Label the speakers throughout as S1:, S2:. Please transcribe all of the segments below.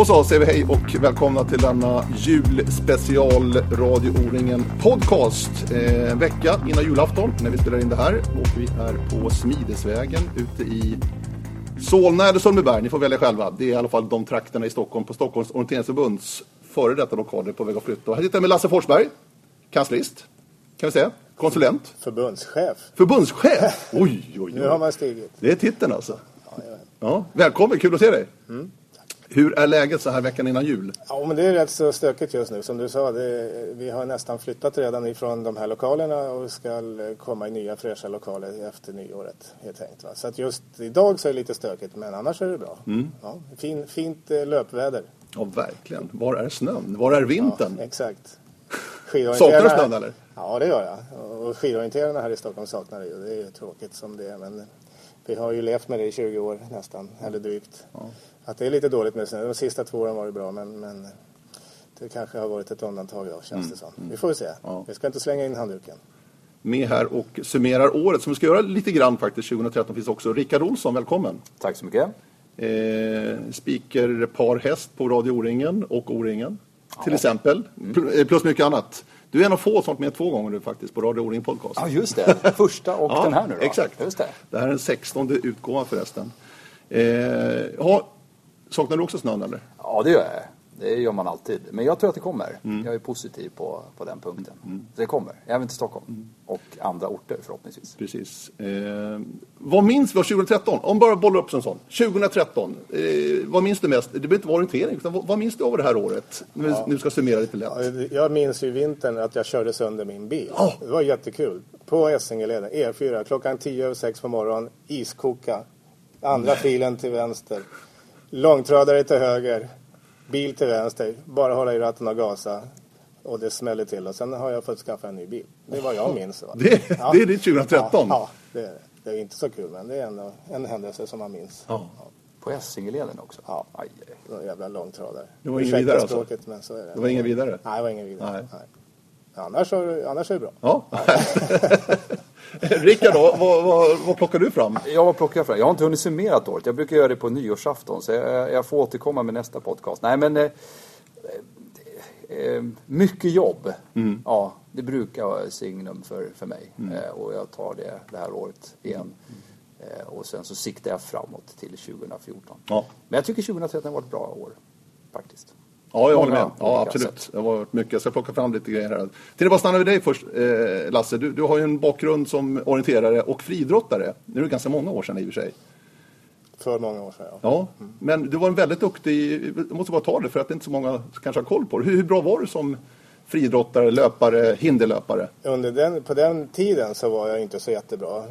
S1: Då så säger vi hej och välkomna till denna julspecial Radio O-ringen podcast. Eh, en vecka innan julafton när vi spelar in det här och vi är på Smidesvägen ute i Solna eller Sundbyberg. Ni får välja själva. Det är i alla fall de trakterna i Stockholm på Stockholms orienteringsförbunds före detta lokaler på väg att flytta. Och här sitter jag med Lasse Forsberg, kanslist, kan vi säga. Konsulent.
S2: Förbundschef.
S1: Förbundschef! Oj, oj, oj.
S2: Nu har man stigit.
S1: Det är titeln alltså. Ja, välkommen, kul att se dig. Hur är läget så här veckan innan jul?
S2: Ja, men det är rätt så stökigt just nu. Som du sa, det, vi har nästan flyttat redan ifrån de här lokalerna och ska komma i nya fräscha lokaler efter nyåret. Helt va? Så att just idag så är det lite stökigt, men annars är det bra. Ja, fin, fint eh, löpväder.
S1: Ja, verkligen. Var är snön? Var är vintern?
S2: Exakt.
S1: Saknar du snön eller?
S2: Ja, det gör jag. Och skidorienterarna här i Stockholm saknar det ju. Det är ju tråkigt som det är. Men vi har ju levt med det i 20 år nästan, eller drygt. Att det är lite dåligt med snö. De sista två åren var det bra, men, men det kanske har varit ett undantag då, känns det som. Vi får se.
S1: Ja.
S2: Vi ska inte slänga in handduken.
S1: Med här och summerar året som vi ska göra lite grann faktiskt. 2013 finns också Rickard Olsson, välkommen.
S3: Tack så mycket.
S1: Eh, speaker par häst på Radio O-ringen och O-ringen. Till exempel. Pl- Plus mycket annat. Du är en av få som varit med två gånger nu faktiskt på Radio O-ring podcast.
S3: Ja, just det. Första och
S1: Ja,
S3: den här nu då.
S1: Exakt.
S3: Just det.
S1: det här är den sextonde utgåvan förresten. Eh, ja, saknar du också snön eller?
S3: Ja, det gör jag. Det gör man alltid. Men jag tror att det kommer.
S1: Mm.
S3: Jag är positiv på, på den punkten. Det kommer. Även till Stockholm.
S1: Mm.
S3: Och andra orter förhoppningsvis.
S1: Precis. Eh, vad minns vi av 2013? Om bara bollar upp en sån. 2013. Eh, vad minns du mest? Det behöver inte vara orientering. Utan vad, vad minns du av det här året? Nu, ja. nu ska jag summera lite lätt.
S2: Ja, Jag minns ju vintern att jag körde sönder min bil.
S1: Ja.
S2: Det var jättekul. På Essingeleden, E4, klockan 10 över 6 på morgonen, iskoka. Andra filen till vänster. Långtradare till höger. Bil till vänster. Bara hålla i ratten och gasa. Och det smäller till. Och sen har jag fått skaffa en ny bil. Det är vad jag minns. Va?
S1: Det- det är ditt 2013?
S2: Ja, ja det är det. Är inte så kul, men det är ändå en händelse som man minns.
S1: Ja.
S3: På Essingeleden också?
S2: Ja.
S3: Aj, aj.
S2: Det var en jävla långtradare.
S1: Det var ingen vidare alltså?
S2: språket, men så är det.
S1: Det var ingen vidare?
S2: Nej, det var ingen vidare.
S1: Nej.
S2: Nej. Annars, så, annars är det bra.
S1: Ja. Rickard då, vad, vad, vad plockar du fram?
S3: Jag var plockar fram. Jag har inte hunnit summera året. Jag brukar göra det på nyårsafton. Så jag, jag får återkomma med nästa podcast. Nej, men... Eh, eh, mycket jobb.
S1: Mm.
S3: Ja, det brukar vara signum för, för mig. Eh, och jag tar det det här året igen. Eh, och sen så siktar jag framåt till 2014.
S1: Ja.
S3: Men jag tycker 2013 var ett bra år. Faktiskt.
S1: Ja, jag håller med. Ja, absolut. Det har varit mycket. Jag ska plocka fram lite grejer här. Till att bara stanna vid dig först, eh, Lasse. Du, du har ju en bakgrund som orienterare och friidrottare. Nu är det ganska många år sedan i och för sig.
S2: För många år sedan, ja.
S1: Ja, men du var en väldigt duktig, jag måste bara ta det för att det är inte så många kanske har koll på det. Hur, hur bra var du som friidrottare, löpare, hinderlöpare?
S2: Under den, på den tiden så var jag inte så jättebra. eh,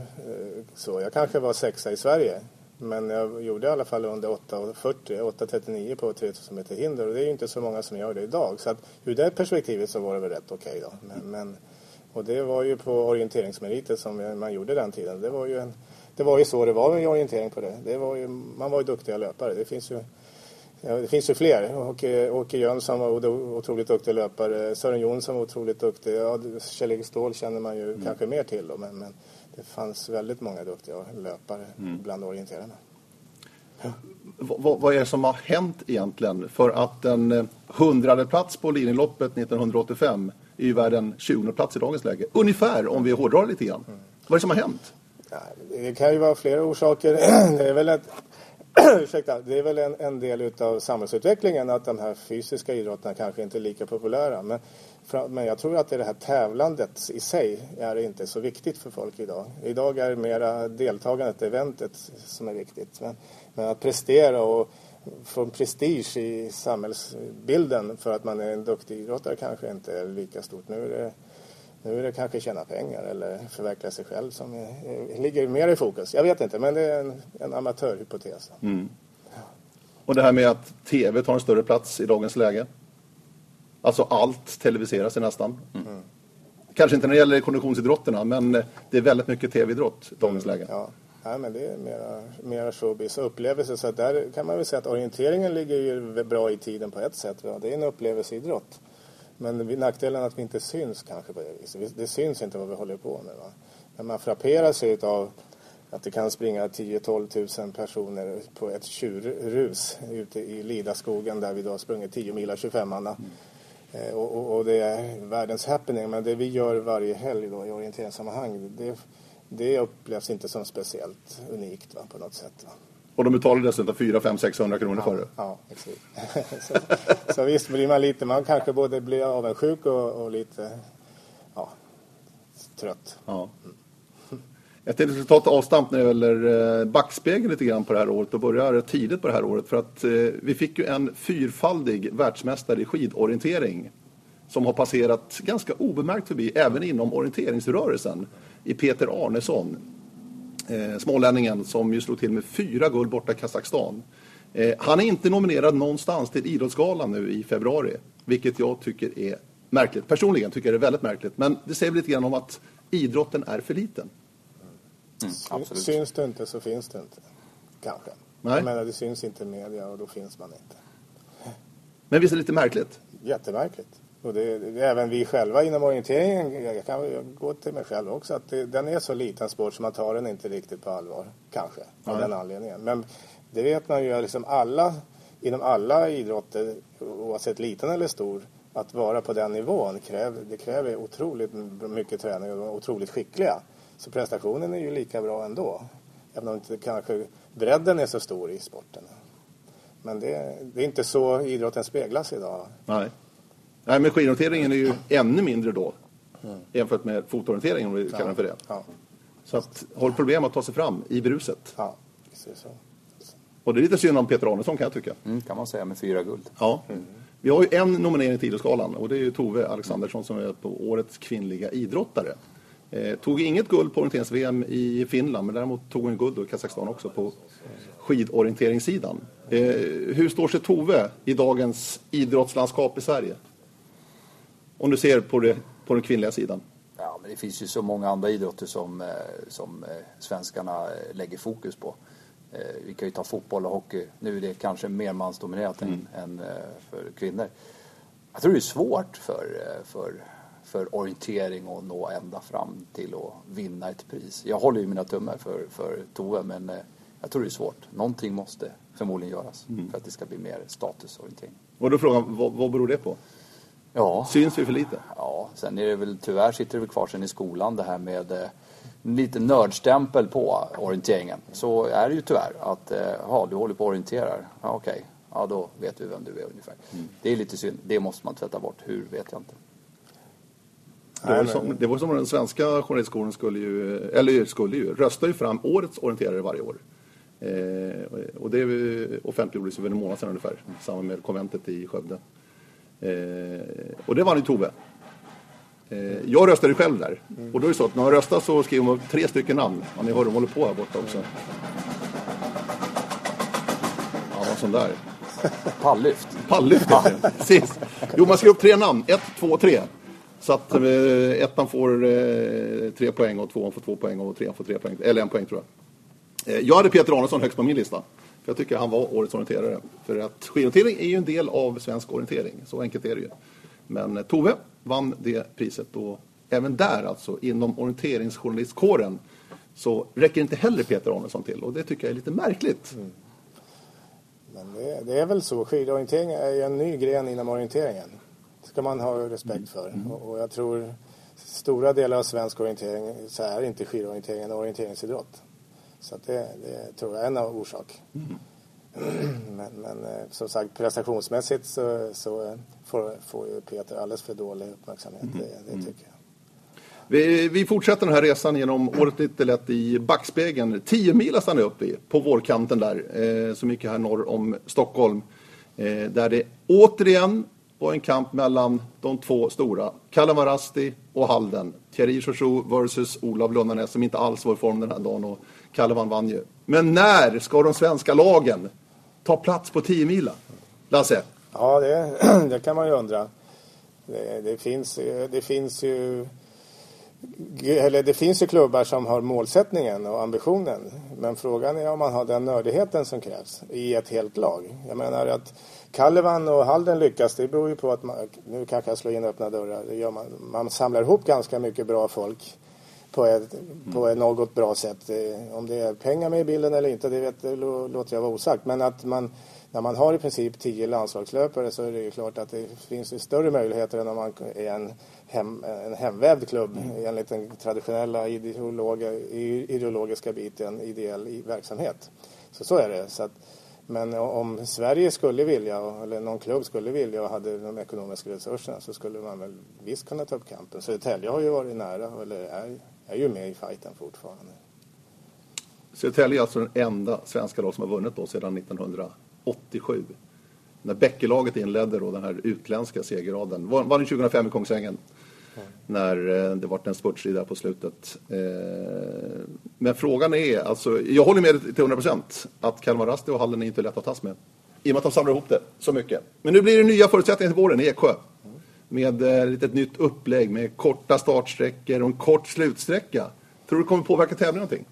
S2: Så jag kanske var sexa i Sverige. Men jag gjorde i alla fall under 8.40, 8.39 på 3000 meter hinder. Och det är ju inte så många som gör det idag. Så att ur det perspektivet så var det väl rätt okej då. Men, men, och det var ju på orienteringsmeriter som man gjorde den tiden. Det var ju, en, det var ju så det var med orientering på det. det var ju, man var ju duktiga löpare. Det finns ju Ja, det finns ju fler. Åke, Åke Jönsson var otroligt duktig löpare. Sören Jonsson var otroligt duktig. Ja, Kjell-Erik Ståhl känner man ju kanske mer till då, men, men det fanns väldigt många duktiga löpare bland orienterarna.
S1: V- vad- är det som har hänt egentligen? För att en eh, hundrade plats på Lidingöloppet 1985 är ju värd en 20 plats i dagens läge. Ungefär, om vi hårdrar lite grann. Vad är det som har hänt?
S2: Ja, det kan ju vara flera orsaker. Det är väl, ett, ursäkta, det är väl en, en del utav samhällsutvecklingen att de här fysiska idrotterna kanske inte är lika populära. Men, men jag tror att det, här tävlandet i sig är inte så viktigt för folk idag. Idag är det mera deltagandet, eventet som är viktigt. Men, men att prestera och få en prestige i samhällsbilden för att man är en duktig idrottare kanske inte är lika stort. Nu är det nu är det kanske tjäna pengar eller förverkliga sig själv som är, ligger mer i fokus. Jag vet inte, men det är en, en amatörhypotes. Mm.
S1: Och det här med att TV tar en större plats i dagens läge. Alltså allt televiseras i nästan. Kanske inte när det gäller konditionsidrotterna, men eh, det är väldigt mycket TV-idrott i dagens läge.
S2: Ja, Nej, men det är mera, mera showbiz och upplevelse. Så där kan man väl säga att orienteringen ligger ju bra i tiden på ett sätt. Va? Det är en upplevelseidrott. Men nackdelen är att vi inte syns kanske på det viset. Vi- Det syns inte vad vi håller på med. Va? Men man frapperas ju av att det kan springa 10-12 tusen personer på ett tjurrus ute i Lidaskogen där vi då har sprungit 10 mila 25 manna. Mm. Och, och, och, det är världens happening. Men det vi gör varje helg då i orienteringssammanhang det, det upplevs inte som speciellt unikt va, på något sätt. Va.
S1: Och de betalar dessutom 4, 5, 600 kronor
S2: ja,
S1: för det.
S2: Ja, exakt. så, så visst blir man lite, man kanske både blir avundsjuk och, och lite ja, trött. Ja. Mm.
S1: Jag tänkte att vi ta ett avstamp när det gäller eh, backspegeln lite grann på det här året och börja tidigt på det här året. För att eh, vi fick ju en fyrfaldig världsmästare i skidorientering som har passerat ganska obemärkt förbi även inom orienteringsrörelsen i Peter Arnesson. Eh, smålänningen som ju slog till med fyra guld borta i Kazakstan. Eh, han är inte nominerad någonstans till Idrottsgalan nu i februari, vilket jag tycker är märkligt. Personligen tycker jag det är väldigt märkligt, men det säger lite grann om att idrotten är för liten.
S2: Mm, syns det inte så finns det inte. Kanske. Nej. Jag menar, det syns inte i media och då finns man inte.
S1: Men visst är det lite märkligt?
S2: Jättemärkligt. Och det, det, även vi själva inom orienteringen, jag kan jag gå till mig själv också, att det, den är så liten sport så man tar den inte riktigt på allvar. Kanske, av ja. den anledningen. Men det vet man ju, liksom alla, inom alla idrotter, oavsett liten eller stor, att vara på den nivån kräver, det kräver otroligt mycket träning och otroligt skickliga. Så prestationen är ju lika bra ändå. Även om inte kanske bredden är så stor i sporten. Men det, det är inte så idrotten speglas idag.
S1: Nej. Nej, men skidorienteringen är ju ännu mindre då. Mm. Jämfört med fotorienteringen om vi kallar den för det. Ja. Så att, har problem att ta sig fram i bruset.
S2: Ja, precis så.
S1: Och det är lite synd om Peter Arnesson kan jag tycka.
S3: Mm, kan man säga med fyra guld.
S1: Ja. Mm. Vi har ju en nominering till Idrottsgalan och det är ju Tove Alexandersson som är på Årets kvinnliga idrottare. Eh, tog inget guld på orienterings-VM i Finland men däremot tog hon guld i Kazakstan också på skidorienteringssidan. Eh, hur står sig Tove i dagens idrottslandskap i Sverige? Om du ser på, det, på den kvinnliga sidan.
S3: Ja, men det finns ju så många andra idrotter som, eh, som eh, svenskarna eh, lägger fokus på. Vi kan ju ta fotboll och hockey. Nu är det kanske mer mansdominerat mm. än, än för kvinnor. Jag tror det är svårt för, för för orientering och nå ända fram till att vinna ett pris. Jag håller ju mina tummar för, för Tove men eh, jag tror det är svårt. Någonting måste förmodligen göras mm. för att det ska bli mer statusorientering.
S1: Och då frågan, vad, vad beror det på? Ja. Syns vi för lite?
S3: Ja, sen är det väl tyvärr sitter det väl kvar sen i skolan det här med eh, lite nördstämpel på orienteringen. Så är det ju tyvärr att, eh, ja du håller på och orienterar. Ja, okej, okay. ja då vet vi vem du är ungefär. Mm. Det är lite synd, det måste man tvätta bort. Hur vet jag inte.
S1: Det var, som, det var som den svenska journalistkåren skulle ju, eller skulle ju, rösta ju fram årets orienterare varje år. Eh, och det offentliggjordes för en månad sedan ungefär, samma med konventet i Skövde. Eh, och det vann ju Tove. Eh, jag röstade själv där. Mm. Och då är det så att när man röstar så skriver man tre stycken namn. Ja, ni hör, de håller på här borta också. Ja, vad sån där.
S3: Pallyft.
S1: Pallyft, ja. precis. Jo, man skriver upp tre namn. Ett, två, tre. Så att eh, ettan får eh, tre poäng och tvåan får två poäng och trean får tre poäng. Eller en poäng tror jag. Eh, jag hade Peter Arnesson högst på min lista. För jag tycker han var årets orienterare. För att skidorientering är ju en del av svensk orientering. Så enkelt är det ju. Men eh, Tove vann det priset och även där alltså inom orienteringsjournalistkåren så räcker inte heller Peter Arnesson till och det tycker jag är lite märkligt. Mm.
S2: Men det, det, är väl så, skidorientering är ju en ny gren inom orienteringen ska man ha respekt för. Mm. Och jag tror stora delar av svensk orientering så är inte skidorientering en orienteringsidrott. Så det, det tror jag är en av orsak. Mm. Men, men, eh, som sagt prestationsmässigt så, så får, får ju Peter alldeles för dålig uppmärksamhet. Mm. Det, det, mm. tycker jag.
S1: Vi, vi, fortsätter den här resan genom året lite lätt i backspegeln. 10 mil stannar upp i, på vårkanten där, eh, så mycket här norr om Stockholm. Eh, där det återigen och en kamp mellan de två stora. Kalamarasti och Halden. Thierry Chouchou versus Olav Lundarnäs som inte alls var i form den här dagen och Kalevan vann ju. Men när ska de svenska lagen ta plats på 10 mila? Lasse?
S2: Ja, det, det, kan man ju undra. Det, det, finns, det finns ju eller det finns ju klubbar som har målsättningen och ambitionen. Men frågan är om man har den nördigheten som krävs i ett helt lag. Jag menar att Kallevan och Halden lyckas, det beror ju på att man, nu kanske jag slår in öppna dörrar, det gör man, man samlar ihop ganska mycket bra folk på ett, på ett något bra sätt. Eh, om det är pengar med i bilden eller inte, det, vet, det låter jag vara osagt. Men att man, när man har i princip tio landslagslöpare så är det ju klart att det finns större möjligheter än om man är en, hem, en hemvävd klubb mm. enligt den traditionella ideologiska biten ideell verksamhet. Så så är det. Så att, men om Sverige skulle vilja, eller någon klubb skulle vilja och hade de ekonomiska resurserna så skulle man väl visst kunna ta upp kampen. Södertälje har ju varit nära, eller är, är ju med i fighten fortfarande.
S1: Södertälje är alltså den enda svenska lag som har vunnit då sedan 1987. När Bäckelaget inledde då den här utländska segerraden. Var, var den 2005 i Kungsängen? När eh, det var en spurtstrid där på slutet. Eh, men frågan är, alltså, jag håller med till 100 procent att Kalmar Rasti och Hallen är inte lätt att tas med. I och med att de samlar ihop det så mycket. Men nu blir det nya förutsättningar till våren i Eksjö. Med ett lite ett nytt upplägg med korta startsträckor och en kort slutsträcka. Tror du det kommer påverka tävlingen någonting?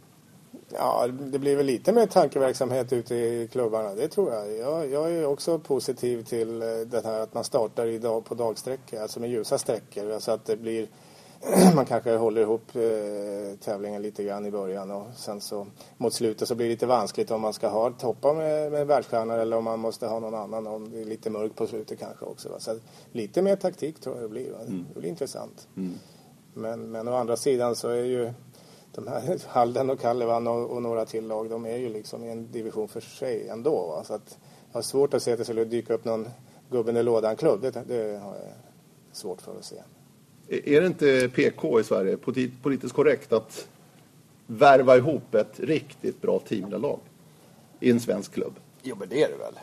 S2: Ja, det blir väl lite mer tankeverksamhet ute i klubbarna, det tror jag. Jag, jag är också positiv till eh, det här att man startar idag på dagsträckor, alltså med ljusa sträckor. Alltså att det blir, man kanske håller ihop eh, tävlingen lite grann i början och sen så mot slutet så blir det lite vanskligt om man ska ha toppa med, med världsstjärnor eller om man måste ha någon annan om det är lite mörkt på slutet kanske också. Va? Så lite mer taktik tror jag det blir. Va? Mm. Det blir intressant. Mm. Men, men å andra sidan så är ju de här Halden och Kallevan och, och, några till lag, de är ju liksom i en division för sig ändå. Va? Så att jag har svårt att se att det skulle dyka upp någon gubben i lådan-klubb. Det, det har jag svårt för att se.
S1: Är det inte PK i Sverige, politiskt korrekt, att värva ihop ett riktigt bra teamlag i en svensk klubb?
S3: Jo, men det är det väl.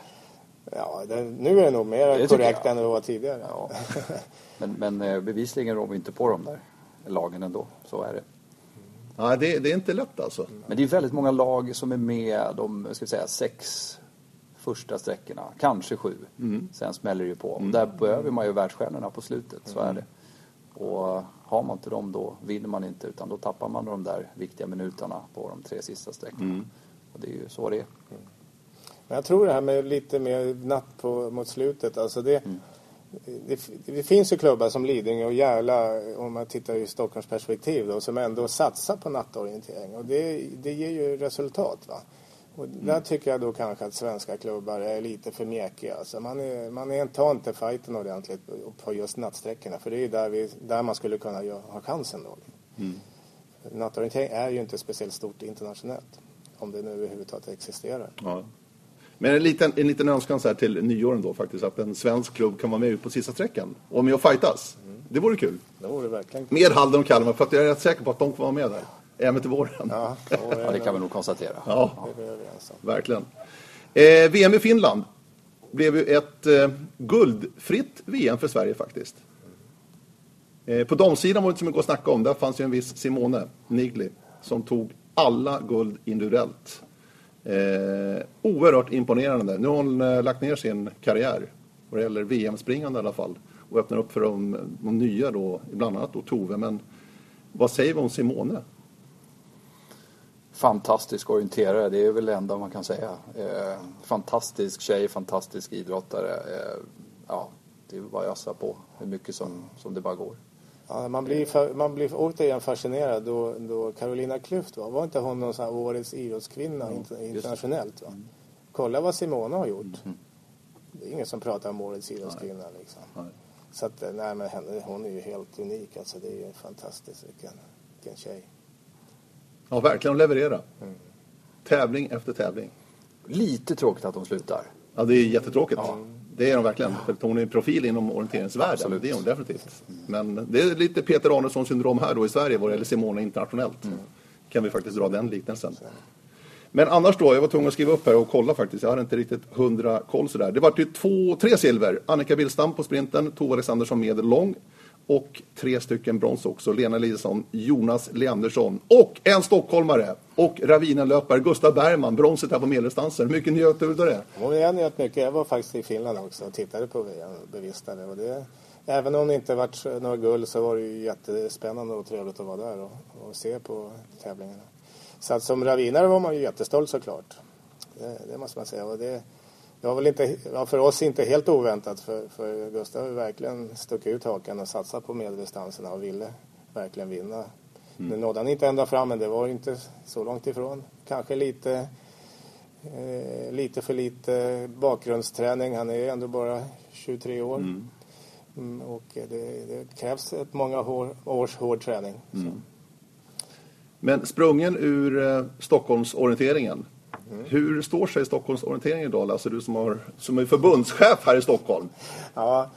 S2: Ja, det, nu är det nog mer det korrekt än det var tidigare. Ja.
S3: men, men eh, bevisligen rår vi inte på de där lagen ändå, så är det.
S1: Ja, det, det, är inte lätt alltså.
S3: Men det är väldigt många lag som är med de ska säga, sex första sträckorna, kanske sju. Mm. Sen smäller det ju på. Mm. Och där behöver man ju världsstjärnorna på slutet, så är det. Och har man inte dem då vinner man inte utan då tappar man de där viktiga minuterna på de tre sista sträckorna. Mm. Och det är ju så det är.
S2: Men jag tror det här med lite mer natt på, mot slutet, alltså det, mm det, det, finns ju klubbar som Lidingö och Järla, om man tittar i Stockholms perspektiv då, som ändå satsar på nattorientering. Och det, det ger ju resultat. Va? Och mm. Där tycker jag då kanske att svenska klubbar är lite för mjäkiga. Alltså man, är, man är, tar inte fighten ordentligt på just nattsträckorna. För det är där, vi, där man skulle kunna ha chansen då. Mm. Nattorientering är ju inte speciellt stort internationellt. Om det nu överhuvudtaget existerar.
S1: Ja. Men en liten, en liten önskan så här till nyåren då faktiskt, att en svensk klubb kan vara med ut på sista sträckan och med och fightas. Mm. Det vore kul.
S2: Det vore verkligen
S1: kul. Med Halden och Kalmar, för att jag är rätt säker på att de kommer vara med där. Även till våren.
S3: Ja, ja det kan vi nog konstatera.
S1: Ja, verkligen. Eh, VM i Finland blev ju ett eh, guldfritt VM för Sverige faktiskt. Eh, på damsidan var det inte så mycket att snacka om. Där fanns ju en viss Simone Nigli som tog alla guld individuellt. Eh, oerhört imponerande. Nu har hon eh, lagt ner sin karriär vad det gäller VM-springande i alla fall och öppnar upp för de, de nya då, bland annat då Tove. Men vad säger vi om Simone?
S3: Fantastisk orienterare, det är väl det enda man kan säga. Eh, fantastisk tjej, fantastisk idrottare. Eh, ja, det är bara att ösa på hur mycket som, som det bara går.
S2: Ja, man blir, för, man blir återigen fascinerad då, då Carolina Klüft var. Var inte hon någon sån här årets idrottskvinna mm, internationellt? Va? Mm. Kolla vad Simona har gjort. Mm. Det är ingen som pratar om årets idrottskvinna liksom. Nej. Så att, nej men henne, hon är ju helt unik alltså. Det är ju fantastiskt vilken, vilken tjej.
S1: Ja, verkligen att leverera. Mm. Tävling efter tävling.
S3: Lite tråkigt att hon slutar.
S1: Ja, det är jättetråkigt. Ja. Det är de verkligen. För hon är en profil inom orienteringsvärlden. Absolut. Det är hon definitivt. Men det är lite Peter Arnesson syndrom här då i Sverige vad gäller Simona internationellt. Mm. Kan vi faktiskt dra den liknelsen. Men annars då, jag var tvungen att skriva upp här och kolla faktiskt. Jag hade inte riktigt hundra koll sådär. Det var ju två, tre silver. Annika Billstam på sprinten, Tove Alexandersson medellång och tre stycken brons också. Lena Eliasson, Jonas Leandersson och en stockholmare och ravinenlöpare Gustav Bergman, bronset här på medeldistansen. Mycket njöt du av det?
S2: Ja, jag njöt mycket. Jag var faktiskt i Finland också och tittade på VM, bevistade. Och det, även om det inte varit några guld så var det ju jättespännande och trevligt att vara där och, och se på tävlingarna. Så att som ravinare var man ju jättestolt såklart. Det, det måste man säga. Och det, det var väl inte, för oss inte helt oväntat för, för Gustav har verkligen stuckit ut hakan och satsat på medeldistanserna och ville verkligen vinna Mm. Nu nådde han inte ända fram, men det var inte så långt ifrån. Kanske lite, eh, lite för lite bakgrundsträning. Han är ändå bara 23 år. Mm. Mm, och det, det, krävs ett många år, års hård träning. Mm.
S1: Men sprungen ur eh, Stockholmsorienteringen. Mm. Hur står sig Stockholmsorienteringen idag? Alltså du som, har, som är förbundschef här i Stockholm.
S2: Ja,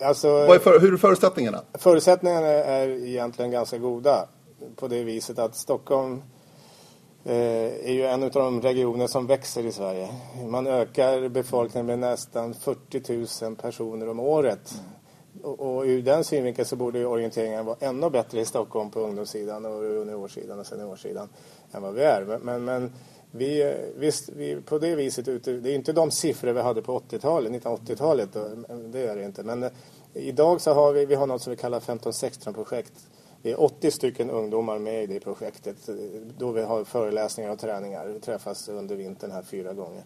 S2: alltså,
S1: är för, hur är förutsättningarna?
S2: Förutsättningarna är egentligen ganska goda. På det viset att Stockholm eh, är ju en av de regioner som växer i Sverige. Man ökar befolkningen med nästan 40 000 personer om året. Och, och ur den synvinkeln så borde orienteringen vara ännu bättre i Stockholm på ungdomssidan och juniorsidan och seniorsidan än vad vi är. Men, men vi, visst, vi, på det viset ute, det är inte de siffror vi hade på 80-talet, 1980-talet, det är det inte. Men eh, idag så har vi, vi har något som vi kallar 15-16-projekt. Det är 80 stycken ungdomar med i det projektet eh, då vi har föreläsningar och träningar. Vi träffas under vintern här fyra gånger.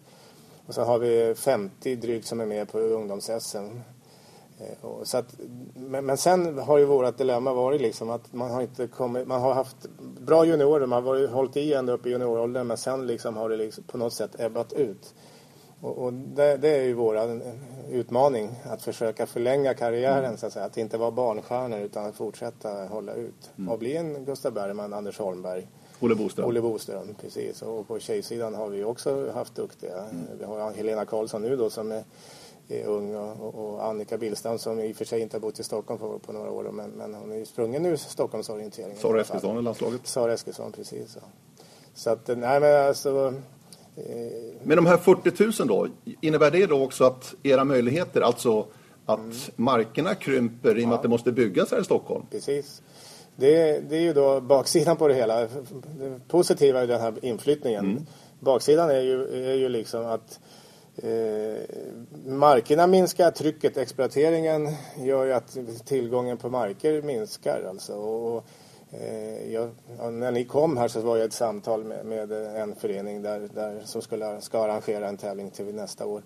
S2: Och så har vi 50 drygt som är med på ungdoms-SM så att, men, men sen har ju vårt dilemma varit liksom att man har inte kommit, man har haft bra juniorer, man har varit, hållit i ända upp i junioråldern men sen liksom har det liksom på något sätt ebbat ut. Och, och det, det, är ju vår utmaning, att försöka förlänga karriären mm. så att säga. Att inte vara barnstjärnor utan att fortsätta hålla ut. Mm. Och bli en Gustav Bergman, Anders Holmberg.
S1: Olle Boström.
S2: Olle Boström, precis. Och på tjejsidan har vi också haft duktiga. Mm. Vi har Helena Karlsson nu då som är är ung och, och Annika Billstam som i och för sig inte har bott i Stockholm på, på några år men, men hon är sprungen ur Stockholmsorienteringen.
S1: Sara Eskilsson i landslaget.
S2: Sara Eskilsson, precis. Så, så att, nej men alltså...
S1: Eh... Men de här 40 000 då, innebär det då också att era möjligheter, alltså att mm. markerna krymper i och med ja. att det måste byggas här i Stockholm?
S2: Precis. Det, det är ju då baksidan på det hela. Det positiva är den här inflyttningen. Mm. Baksidan är ju, är ju liksom att Eh, markerna minskar, trycket, exploateringen gör ju att tillgången på marker minskar. Alltså. Och, eh, jag, när ni kom här så var jag i ett samtal med, med en förening där, där, som skulle, ska arrangera en tävling till nästa år.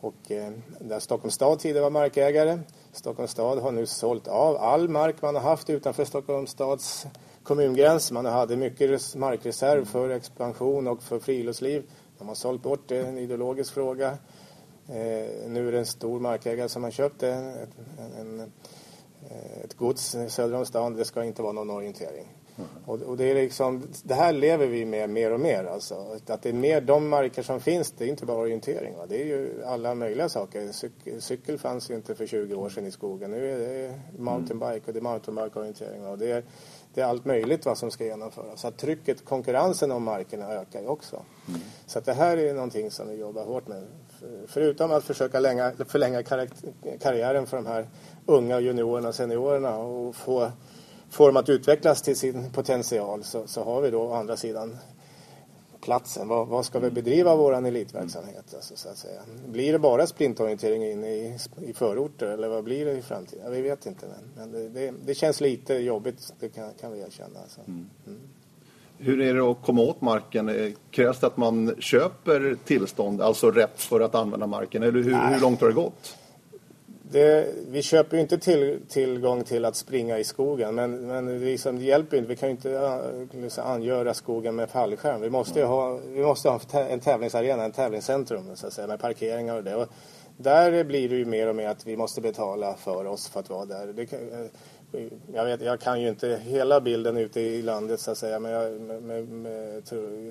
S2: Och, eh, där Stockholms stad tidigare var markägare. Stockholms stad har nu sålt av all mark man har haft utanför Stockholms stads kommungräns. Man hade mycket markreserv för expansion och för friluftsliv. De har sålt bort det, en ideologisk fråga. Eh, nu är det en stor markägare som har köpt det, en, en, eh, ett gods söder om stan. Det ska inte vara någon orientering. Mm. Och, och, det, är liksom, det här lever vi med mer och mer. Alltså. Att det är mer de marker som finns, det är inte bara orientering. Va? Det är ju alla möjliga saker. Cykel, cykel fanns ju inte för 20 år sedan i skogen. Nu är det mountainbike och det är mountainbike-orientering. Och det är, det är allt möjligt vad som ska genomföras. Så att trycket, konkurrensen om markerna ökar ju också. Mm. Så att det här är någonting som vi jobbar hårt med. Förutom att försöka länga, förlänga karriären för de här unga juniorerna och seniorerna och få, få dem att utvecklas till sin potential så, så har vi då å andra sidan platsen. Vad, vad ska vi bedriva vår elitverksamhet? Alltså, så att säga. Blir det bara sprintorientering inne i, i förorter eller vad blir det i framtiden? vi vet inte. Men, men det, det, det, känns lite jobbigt, det kan, kan vi erkänna. Alltså. Mm. Mm.
S1: Hur är det att komma åt marken? Krävs det att man köper tillstånd, alltså rätt för att använda marken? Eller hur, hur långt har det gått?
S2: Det, vi köper ju inte till, tillgång till att springa i skogen men, men det, liksom, det hjälper inte. Vi kan ju inte äh, liksom, angöra skogen med fallskärm. Vi måste ju ha, vi måste ha en tävlingsarena, en tävlingscentrum så att säga, med parkeringar och det. Och där blir det ju mer och mer att vi måste betala för oss för att vara där. Det, äh, jag, vet, jag kan ju inte hela bilden ute i landet så att säga men jag, med, med, med,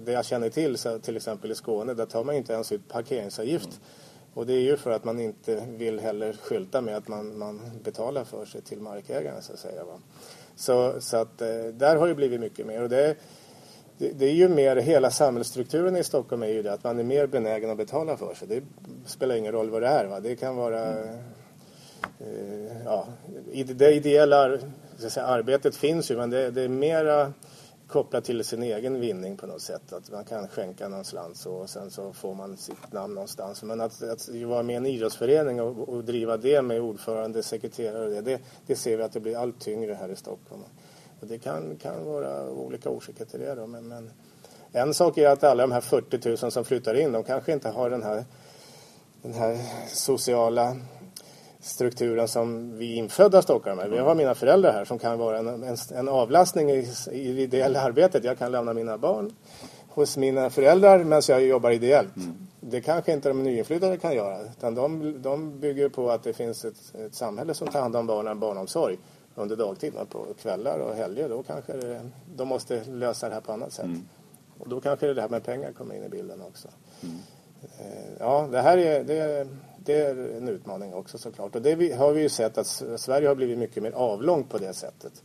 S2: det jag känner till, så, till exempel i Skåne, där tar man inte ens ut parkeringsavgift. Mm. Och det är ju för att man inte vill heller skylta med att man, man betalar för sig till markägaren så att säga. Va? Så, så att eh, där har det blivit mycket mer. Och det, det, det, är ju mer, hela samhällsstrukturen i Stockholm är ju det att man är mer benägen att betala för sig. Det spelar ingen roll vad det är. Va? Det kan vara mm. eh, ja, det ideella säga, arbetet finns ju men det, det är mera kopplat till sin egen vinning på något sätt. Att man kan skänka någon slant och sen så får man sitt namn någonstans. Men att, att vara med i en idrottsförening och, och driva det med ordförande, sekreterare det, det, det, ser vi att det blir allt tyngre här i Stockholm. Och det kan, kan vara olika orsaker till det då. Men, men en sak är att alla de här 40 000 som flyttar in, de kanske inte har den här, den här sociala strukturen som vi infödda stockholmare. Vi har mina föräldrar här som kan vara en, en, en avlastning i, i det ideella arbetet. Jag kan lämna mina barn hos mina föräldrar medan jag jobbar ideellt. Mm. Det kanske inte de nyinflyttade kan göra. Utan de, de bygger på att det finns ett, ett samhälle som tar hand om barnen, barnomsorg under dagtid. På kvällar och helger då kanske det, de måste lösa det här på annat sätt. Mm. Och då kanske det här med pengar kommer in i bilden också. Mm. Ja, det här är, det, det är en utmaning också såklart. Och det har vi ju sett att Sverige har blivit mycket mer avlångt på det sättet.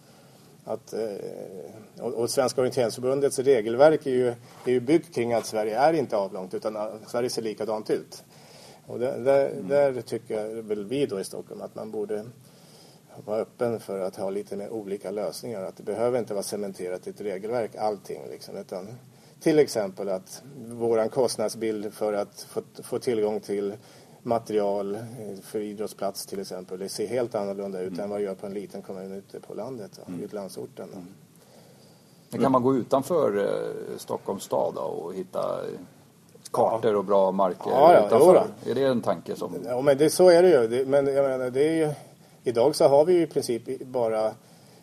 S2: Att, eh, och, och Svenska orienteringsförbundets regelverk är ju, är ju byggt kring att Sverige är inte avlångt utan Sverige ser likadant ut. Och där, där, mm. där tycker väl vi då i Stockholm att man borde vara öppen för att ha lite mer olika lösningar. Att det behöver inte vara cementerat i ett regelverk allting liksom, utan till exempel att våran kostnadsbild för att få, få tillgång till material eh, för idrottsplats till exempel. Det ser helt annorlunda ut mm. än vad det gör på en liten kommun ute på landet, mm. i landsorten. Mm.
S3: Men kan man gå utanför eh, Stockholms stad då, och hitta kartor och bra marker
S2: ja, ja,
S3: utanför? Är det en tanke som...
S2: Ja, men det, så är det ju. Det, men jag menar, det är ju... Idag så har vi ju i princip bara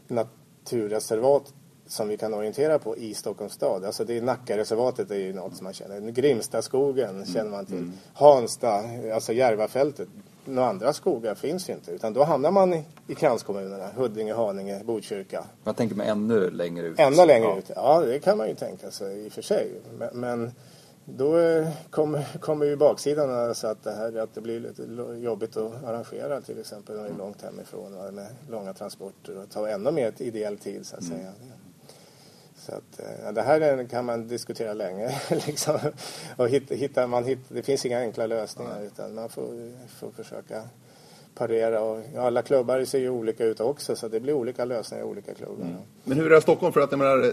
S2: naturreservat som vi kan orientera på i Stockholms stad. Alltså det är Nackareservatet är ju något som man känner. Grimstaskogen mm. känner man till. Mm. Hansta, alltså Järvafältet. Några andra skogar finns ju inte. Utan då hamnar man i, i kranskommunerna. Huddinge, Haninge, Botkyrka.
S3: Jag tänker mig ännu längre ut.
S2: Ännu längre ja. ut. Ja, det kan man ju tänka sig i och för sig. Men, men då eh, kommer, kommer ju baksidan alltså att det, här, att det blir lite jobbigt att arrangera till exempel när det är långt hemifrån med långa transporter och ta ännu mer ideell tid så att mm. Så att, ja, det här kan man diskutera länge. liksom. och hitta, hitta, man hitta, det finns inga enkla lösningar utan man får, får försöka parera. Och, ja, alla klubbar ser ju olika ut också så det blir olika lösningar i olika klubbar. Mm.
S1: Men hur är Stockholm? För att jag menar, eh,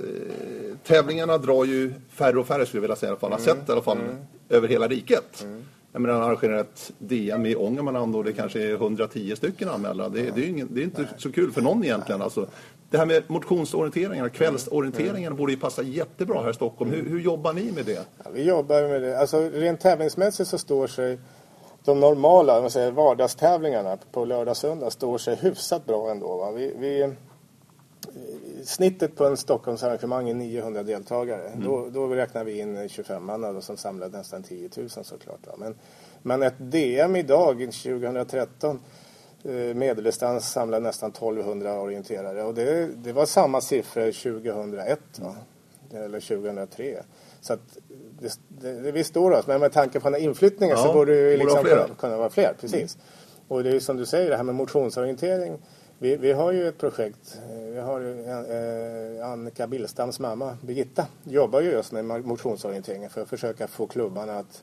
S1: tävlingarna drar ju färre och färre skulle jag vilja säga i alla fall. Mm. Sett i alla fall mm. över hela riket. Mm. Jag menar, arrangerar ett DM i Ångermanland och det kanske är 110 stycken anmälda. Det, det, är, ingen, det är inte Nej. så kul för någon egentligen. Alltså, det här med motionsorienteringar, kvällsorienteringar mm. borde ju passa jättebra här i Stockholm. Hur, hur jobbar ni med det?
S2: Ja, vi jobbar med det. Alltså, rent tävlingsmässigt så står sig de normala man säger, vardagstävlingarna på lördag och söndag står sig hyfsat bra ändå. Va? Vi, vi, snittet på en Stockholmsarrangemang är 900 deltagare. Mm. Då, då räknar vi in 25 man som samlar nästan 10 000 såklart. Va? Men, men ett DM idag 2013 eh, medeldistans samlar nästan 1200 orienterare och det, det var samma siffror 2001 va? eller 2003. Så att det, det, det vi står oss, men med tanke på den här inflyttningen ja, så borde det liksom kunna, kunna, vara fler. Precis. Mm. Och det är som du säger, det här med motionsorientering vi, vi har ju ett projekt. Eh, vi har eh, Annika Billstams mamma Birgitta jobbar ju just med motionsorienteringen för att försöka få klubbarna att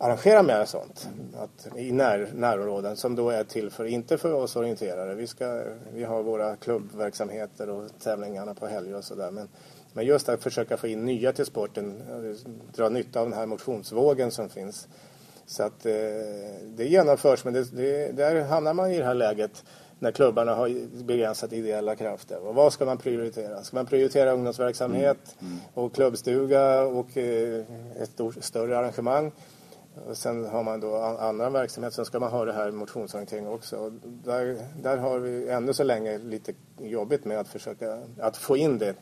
S2: arrangera mer sånt att, i när, närområden som då är till för, inte för oss orienterare. Vi, ska, vi har våra klubbverksamheter och tävlingarna på helger och sådär. Men, men just att försöka få in nya till sporten, dra nytta av den här motionsvågen som finns. Så att eh, det genomförs men det, det, där hamnar man i det här läget när klubbarna har begränsat ideella krafter. Och vad ska man prioritera? Ska man prioritera ungdomsverksamhet mm. Mm. och klubbstuga och eh, ett stort, större arrangemang? Sen har man då annan verksamhet, sen ska man ha det här motionsorientering också. Och där, där har vi ännu så länge lite jobbigt med att försöka att få in det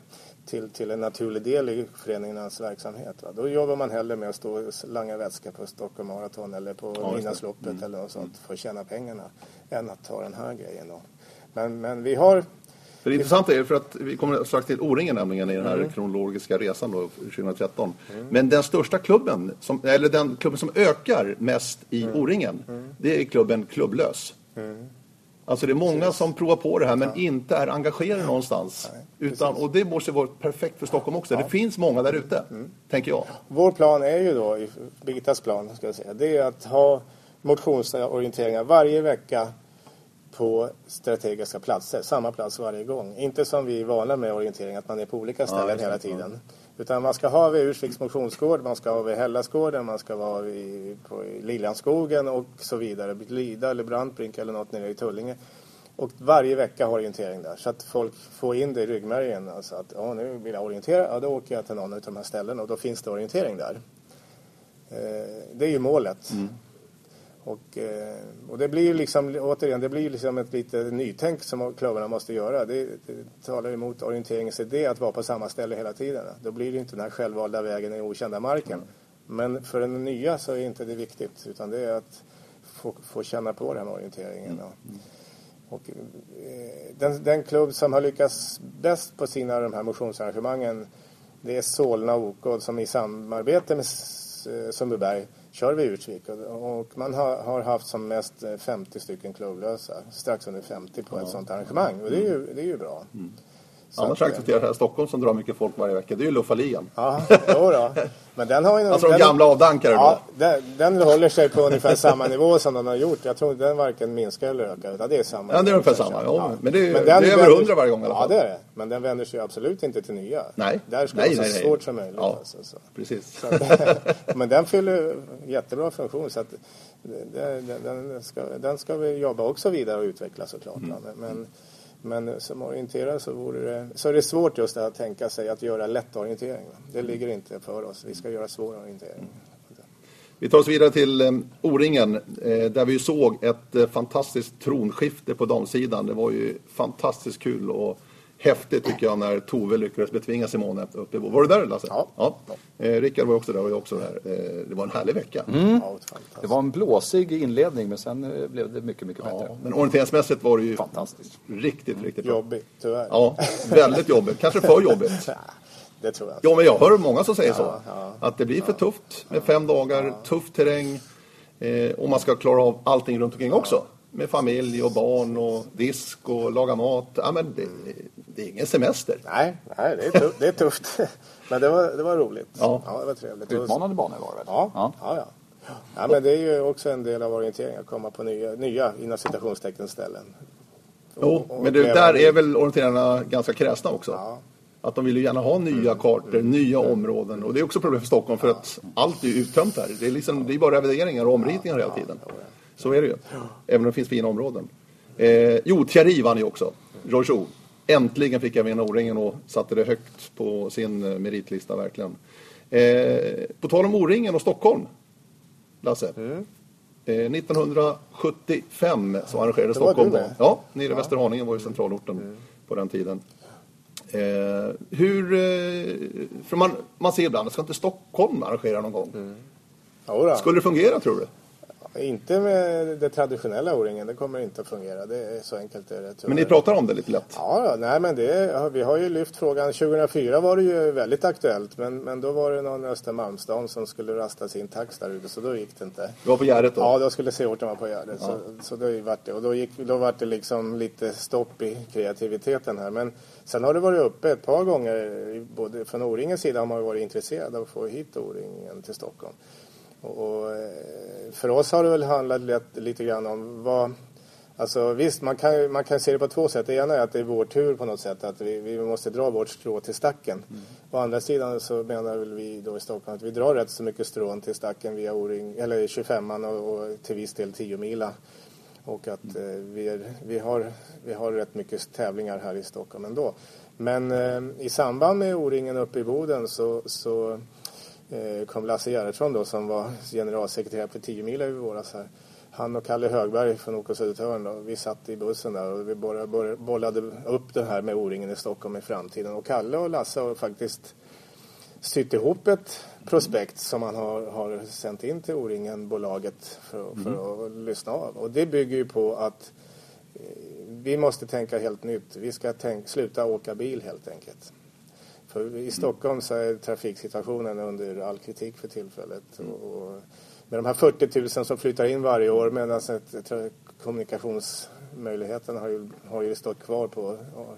S2: till, till en naturlig del i föreningarnas verksamhet. Va? Då jobbar man hellre med att stå och langa vätska på Stockholm Marathon eller på ja, Midnattsloppet mm. eller något sånt för att tjäna pengarna än att ta den här grejen. Då. Men, men vi har
S1: för det intressanta är för att vi kommer strax till O-ringen nämligen i den här mm. kronologiska resan då, 2013. Mm. Men den största klubben, som, eller den klubben som ökar mest i mm. O-ringen, mm. det är klubben Klubblös. Mm. Alltså det är många som provar på det här men ja. inte är engagerade någonstans. Nej, utan, och det måste vara perfekt för Stockholm också. Ja. Det finns många där ute, mm. tänker jag.
S2: Vår plan är ju då, Birgittas plan, ska jag säga, det är att ha motionsorienteringar varje vecka på strategiska platser, samma plats varje gång. Inte som vi är vana med orientering, att man är på olika ställen ja, hela tiden. Utan man ska ha vid Ursviks motionsgård, man ska ha vid Hellasgården, man ska vara vid, på Liljanskogen och så vidare. Lida eller Brantbrink eller något nere i Tullinge. Och varje vecka har orientering där så att folk får in det i ryggmärgen. Alltså att ja, nu vill jag orientera, ja, då åker jag till någon av de här ställena och då finns det orientering där. Eh, det är ju målet. Mm. Och, eh, och det blir ju liksom, återigen, det blir liksom ett litet nytänk som klubbarna måste göra. Det, det talar emot orienteringens idé att vara på samma ställe hela tiden. Då blir det inte den här självvalda vägen i okända marken. Men för den nya så är inte det viktigt utan det är att få, få känna på den här orienteringen. Mm. Och, eh, den, den, klubb som har lyckats bäst på sina de här motionsarrangemangen det är Solna OK som i samarbete med eh, Sundbyberg kör vi Ursvik. Och man har, har, haft som mest 50 eh, stycken klubblösa, strax under 50 på ja. ett sånt arrangemang. Och det är ju, det är ju bra. Mm.
S1: Annars accepterar här Stockholm som drar mycket folk varje vecka. Det är ju Luffaligan.
S2: Ja, jo då. Men den har ju
S1: Alltså de gamla avdankare
S2: ja, då? Den, den håller sig på ungefär samma nivå som den har gjort. Jag tror den varken minskar eller ökar. Utan det är samma.
S1: Ja, det är ungefär samma. Ja. Men det är, men det är över hundra varje gång i alla
S2: fall. Ja, det är det. Men den vänder sig absolut inte till nya.
S1: Nej.
S2: Där ska nej, det vara så nej, svårt som möjligt.
S1: Ja, alltså, så. precis. Så
S2: men den fyller jättebra funktion. Så att den, den, ska, den ska vi jobba också vidare och utveckla såklart. Mm. Men, men som orienterare så, vore det, så är det svårt just att tänka sig att göra lätt orientering. Det ligger inte för oss. Vi ska göra svår orientering.
S1: Vi tar oss vidare till eh, O-ringen eh, där vi såg ett eh, fantastiskt tronskifte på damsidan. Det var ju fantastiskt kul att häftigt tycker jag när Tove lyckades betvinga Simone uppe i Var du där Lasse?
S2: Ja.
S1: ja. Eh, Rickard var också där och jag också där. Eh, det var en härlig vecka.
S3: Mm. det var en blåsig inledning men sen eh, blev det mycket, mycket bättre. Ja,
S1: men orienteringsmässigt var det ju
S3: Fantastiskt.
S1: riktigt, riktigt bra.
S2: Jobbigt, tyvärr.
S1: Ja, väldigt jobbigt. Kanske för jobbigt.
S2: det tror jag.
S1: Ja, men jag hör många som säger ja, så. Ja, att det blir för tufft med fem dagar, tuff terräng eh, och man ska klara av allting runt omkring också med familj och barn och disk och laga mat. Ja, men det, det är ingen semester.
S2: Nej, nej det, är tufft, det är tufft. Men det var, det var roligt.
S1: Ja.
S2: ja det var trevligt.
S3: Utmanande banor var det väl?
S2: Ja, ja. ja, ja. ja men det är ju också en del av orienteringen att komma på nya, nya inom citationstecken ställen.
S1: Jo, men det, där är väl orienterarna ganska kräsna också. Ja. Att de vill ju gärna ha nya kartor, mm. nya områden. Och det är också problem för Stockholm för att allt är uttömt här. Det är, liksom, det är bara revideringar och omritningar hela tiden. Så är det ju. Även om det finns fina områden. Eh, jo, Thierry vann ju också. Rojo. Äntligen fick jag vinna O-ringen och satte det högt på sin eh, meritlista verkligen. Eh, på tal om O-ringen och Stockholm, Lasse. Mm. Eh, 1975 så arrangerade Stockholm då. Ja, nere i ja. Västerhaninge var ju centralorten mm. på den tiden. Eh, hur, eh, för man, man ser ibland, ska inte Stockholm arrangera någon gång? Mm. Skulle det fungera tror du?
S2: Inte med det traditionella O-ringen, det kommer inte att fungera. Det är så enkelt är det.
S1: Men ni pratar om det lite lätt?
S2: Ja, nej men det, vi har ju lyft frågan. 2004 var det ju väldigt aktuellt men, men då var det någon Östermalmsdam som skulle rasta sin tax där ute så då gick det inte.
S1: Du var på Gärdet då?
S2: Ja, då skulle Seorten vara på Gärdet. Ja. Så, så då vart det. Och då, gick, då var det liksom lite stopp i kreativiteten här. Men sen har det varit uppe ett par gånger. Både från O-ringens sida har man varit intresserad av att få hit O-ringen till Stockholm. Och, eh, för oss har det väl handlat lite grann om vad... Alltså visst, man kan, man kan se det på två sätt. Det ena är att det är vår tur på något sätt, att vi, vi måste dra vårt strå till stacken. Mm. Å andra sidan så menar väl vi då i Stockholm att vi drar rätt så mycket strån till stacken via O-ring, eller 25an och, och till viss del 10 mila. Och att eh, vi, är, vi, har, vi har rätt mycket tävlingar här i Stockholm ändå. Men eh, i samband med O-ringen uppe i Boden så, så kom Lasse Gerhardsson då som var generalsekreterare för 10 mil i våras här. Han och Kalle Högberg från OK Södertörn då, vi satt i bussen där och vi bollade upp det här med O-ringen i Stockholm i framtiden. Och Kalle och Lasse har faktiskt sytt ihop ett prospekt som man har, har sänt in till O-ringen-bolaget för, för mm. att lyssna av. Och det bygger ju på att eh, vi måste tänka helt nytt. Vi ska tänk, sluta åka bil helt enkelt. För I Stockholm så är trafiksituationen under all kritik för tillfället. Mm. Och med de här 40 000 som flyttar in varje år medan kommunikationsmöjligheten har ju, har ju stått kvar på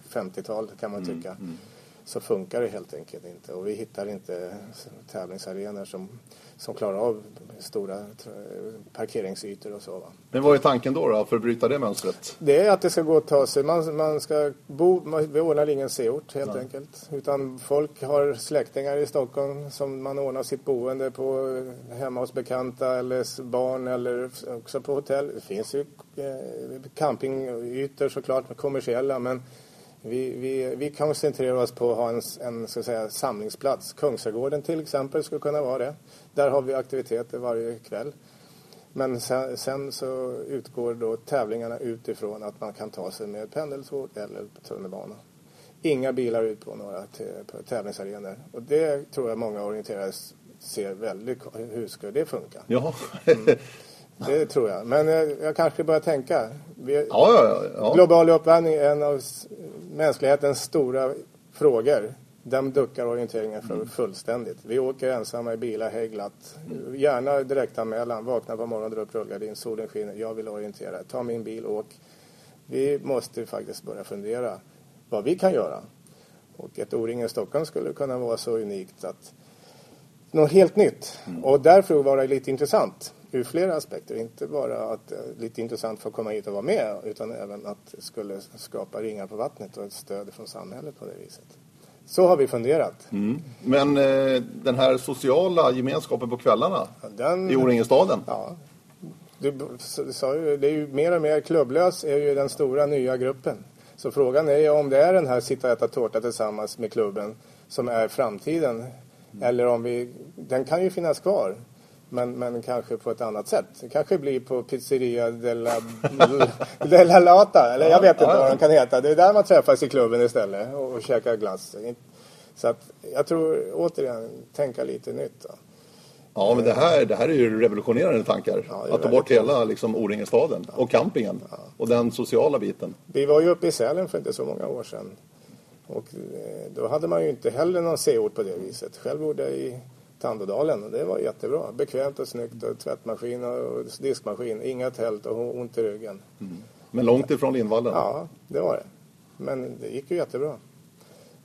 S2: 50-talet kan man mm, tycka. Mm. Så funkar det helt enkelt inte och vi hittar inte tävlingsarenor som som klarar av stora parkeringsytor och så. Va?
S1: Men vad är tanken då, då för att bryta det mönstret?
S2: Det är att det ska gå att ta sig. Man, man ska bo, man, vi ordnar ingen C-ort helt Nej. enkelt. Utan folk har släktingar i Stockholm som man ordnar sitt boende på hemma hos bekanta eller barn eller också på hotell. Det finns ju eh, campingytor såklart, kommersiella men vi, vi, vi koncentrerar oss på att ha en, en ska säga, samlingsplats. Kungsträdgården till exempel skulle kunna vara det. Där har vi aktiviteter varje kväll. Men sen, sen, så utgår då tävlingarna utifrån att man kan ta sig med pendeltåg eller tunnelbana. Inga bilar ut på några tävlingsarenor. Och det tror jag många orienterare ser väldigt... Hur ska det funka?
S1: Ja.
S2: mm. Det tror jag. Men jag, kanske börjar tänka.
S1: Vi, ja, ja, ja.
S2: Global uppvärmning är en av mänsklighetens stora frågor. Den duckar orienteringen för mm. fullständigt. Vi åker ensamma i bilar, hej glatt. Gärna direktanmälan, vakna på morgonen, dra upp rullgardin, solen skiner, jag vill orientera. Ta min bil, åk. Vi måste faktiskt börja fundera vad vi kan göra. Och ett O-ringen Stockholm skulle kunna vara så unikt att något helt nytt. Mm. Och därför var det lite intressant ur flera aspekter. Inte bara att är lite intressant för att komma hit och vara med utan även att det skulle skapa ringar på vattnet och ett stöd från samhället på det viset. Så har vi funderat.
S1: Mm. Men eh, den här sociala gemenskapen på kvällarna den, i O-ringestaden?
S2: Ja, du sa ju, det är ju mer och mer klubblös är ju den stora nya gruppen. Så frågan är ju om det är den här sitta och äta tårta tillsammans med klubben som är framtiden. Mm. Eller om vi, den kan ju finnas kvar. Men, men kanske på ett annat sätt. Det kanske blir på Pizzeria della, della Lata. Eller jag vet inte vad den kan heta. Det är där man träffas i klubben istället och, och käkar glass. Så att jag tror återigen, tänka lite nytt. Då.
S1: Ja, men det här, det här är ju revolutionerande tankar. Ja, att ta bort kul. hela liksom, O-ringestaden ja. och campingen ja. och den sociala biten.
S2: Vi var ju uppe i Sälen för inte så många år sedan. Och eh, då hade man ju inte heller någon C-ort på det viset. Själv bodde jag i Tandådalen. Det var jättebra. Bekvämt och snyggt och tvättmaskin och diskmaskin. Inga tält och ont i ryggen. Mm.
S1: Men långt ifrån Lindvallen?
S2: Ja, det var det. Men det gick ju jättebra.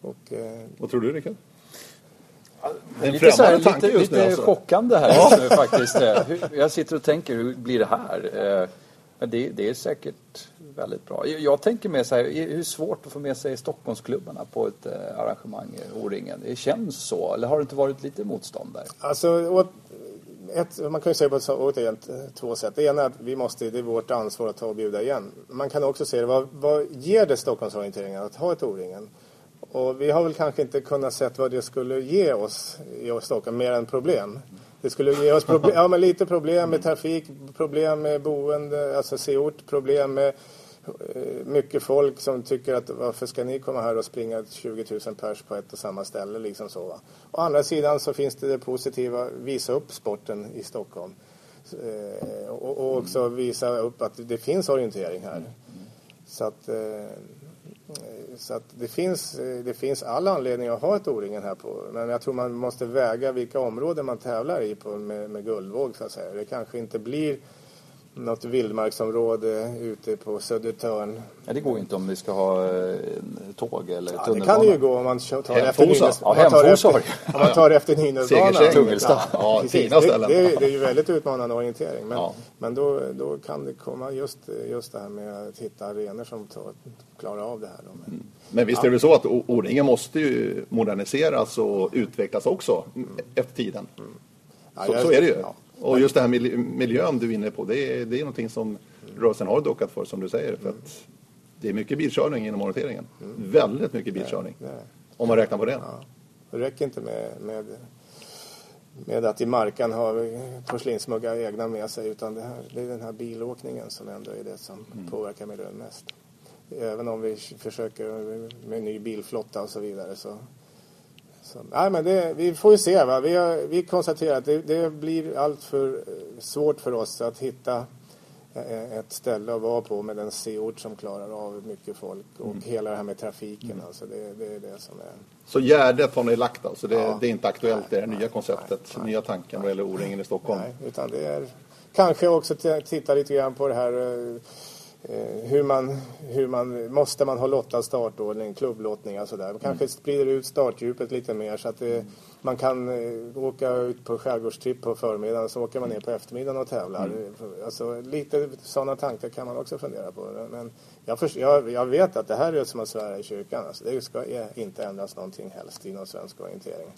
S1: Och, eh... Vad tror du Rickard?
S3: En lite, så här, lite, lite alltså. chockande här ja. faktiskt. Jag sitter och tänker, hur blir det här? Men det, det är säkert väldigt bra. Jag tänker mer så här, hur svårt att få med sig Stockholmsklubbarna på ett eh, arrangemang i O-ringen? Det känns så, eller har det inte varit lite motstånd där?
S2: Alltså, ett, man kan ju säga på återigen två sätt. Det ena är att vi måste, det är vårt ansvar att ta och bjuda igen. Man kan också se vad, vad ger det Stockholmsorienteringen att ha ett O-ringen? Och vi har väl kanske inte kunnat se vad det skulle ge oss i Stockholm, mer än problem. Det skulle ge oss problem, ja, men lite problem med trafik, problem med boende, alltså C-ort, problem med eh, mycket folk som tycker att varför ska ni komma här och springa 20 000 pers på ett och samma ställe liksom så. Va? Å andra sidan så finns det det positiva, visa upp sporten i Stockholm. Eh, och, och, också visa upp att det finns orientering här. Så att eh, så att det finns, det finns all anledning att ha ett O-ringen här på. Men jag tror man måste väga vilka områden man tävlar i på med, med guldvåg så att säga. Det kanske inte blir något vildmarksområde ute på Södertörn.
S3: Ja, det går inte om vi ska ha eh, tåg eller
S2: ja,
S3: tunnelbana.
S2: Det kan det ju gå om man tar efter Nynäs. Ja, om, man efter, om man tar efter Nynäsbanan.
S1: Tungelsta. Ja, fina
S2: ställen. Det, det, det är ju väldigt utmanande orientering. Men, ja. men då, då kan det komma just, just det här med att hitta arenor som tar, klarar av det här. Då. Men, mm.
S1: men visst är det så att O-ringen måste ju moderniseras och utvecklas också mm. efter tiden. Mm. Så, så, är det ju. Och just det här miljön du är inne på, det är, det är någonting som rörelsen har dockat för som du säger. För att det är mycket bilkörning inom orienteringen. Mm. Väldigt mycket bilkörning. Det, det. Om man räknar på det. Ja.
S2: Det räcker inte med, med, med att i markan ha porslinsmuggar egna med sig utan det, här, det är den här bilåkningen som ändå är det som mm. påverkar miljön mest. Även om vi försöker med ny bilflotta och så vidare så så, nej, men det, vi får ju se. Va? Vi, har, vi konstaterar att det, det blir allt för eh, svårt för oss att hitta eh, ett ställe att vara på med en C-ort som klarar av mycket folk och mm. hela det här med trafiken. Mm. Alltså det, det, är det som är...
S1: Så Gärdet har ni lagt alltså? Det, ja. det är inte aktuellt nej, det nya nej, konceptet, nej, nya tanken vad gäller O-ringen i Stockholm?
S2: Nej, utan det är kanske också titta lite grann på det här eh, Eh, hur man, hur man, måste man ha lottad startordning, klubblottning och sådär. Kanske mm. sprider ut startdjupet lite mer så att det, man kan eh, åka ut på skärgårdstripp på förmiddagen så åker man ner på eftermiddagen och tävlar. Mm. Alltså, lite sådana tankar kan man också fundera på. Men jag, för, jag, jag vet att det här är som att svära i kyrkan. Alltså, det ska inte ändras någonting helst inom svensk orientering.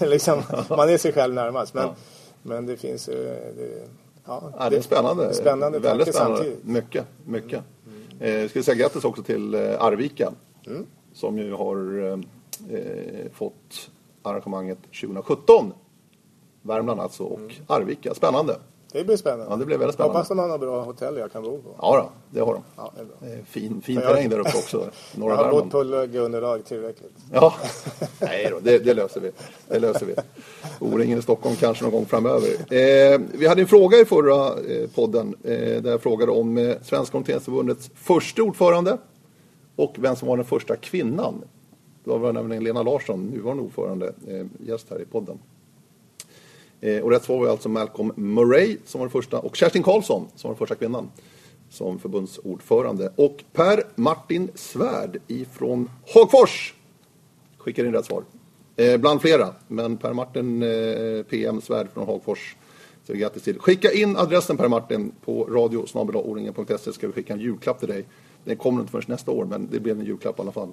S2: liksom, man är sig själv närmast. Men, ja. men det finns ju... Det,
S1: Ja, det är spännande.
S2: spännande
S1: Väldigt spännande. Samtidigt. Mycket, mycket. Mm. Eh, ska säga grattis också till eh, Arvika. Mm. Som ju har eh, fått arrangemanget 2017. Värmland alltså och mm. Arvika. Spännande.
S2: Det blir spännande.
S1: Ja, det blir väldigt spännande.
S2: Hoppas de har bra hotell jag kan bo på.
S1: Ja, då, det har de.
S2: Ja, det är bra.
S1: Fin, fin
S2: jag-
S1: terräng där uppe också. Norra
S2: Jag har bott på läggunderlag tillräckligt.
S1: Ja, nej då, det, det löser vi. Det löser vi. O-ringen i Stockholm kanske någon gång framöver. Eh, vi hade en fråga i förra eh, podden eh, där jag frågade om eh, Svenska Orienteringsförbundets första ordförande och vem som var den första kvinnan. Det var nämligen Lena Larsson, nuvarande ordförande, eh, gäst här i podden. Eh, och rätt svar var alltså Malcolm Murray som var den första och Kerstin Karlsson som var den första kvinnan som förbundsordförande. Och Per Martin Svärd ifrån Hagfors skickar in rätt svar. Eh, bland flera, men Per Martin eh, PM Svärd från Hagfors. säger grattis till. Skicka in adressen Per Martin på radiosnabelaoringen.se ska vi skicka en julklapp till dig. Den kommer inte förrän nästa år, men det blev en julklapp i alla fall.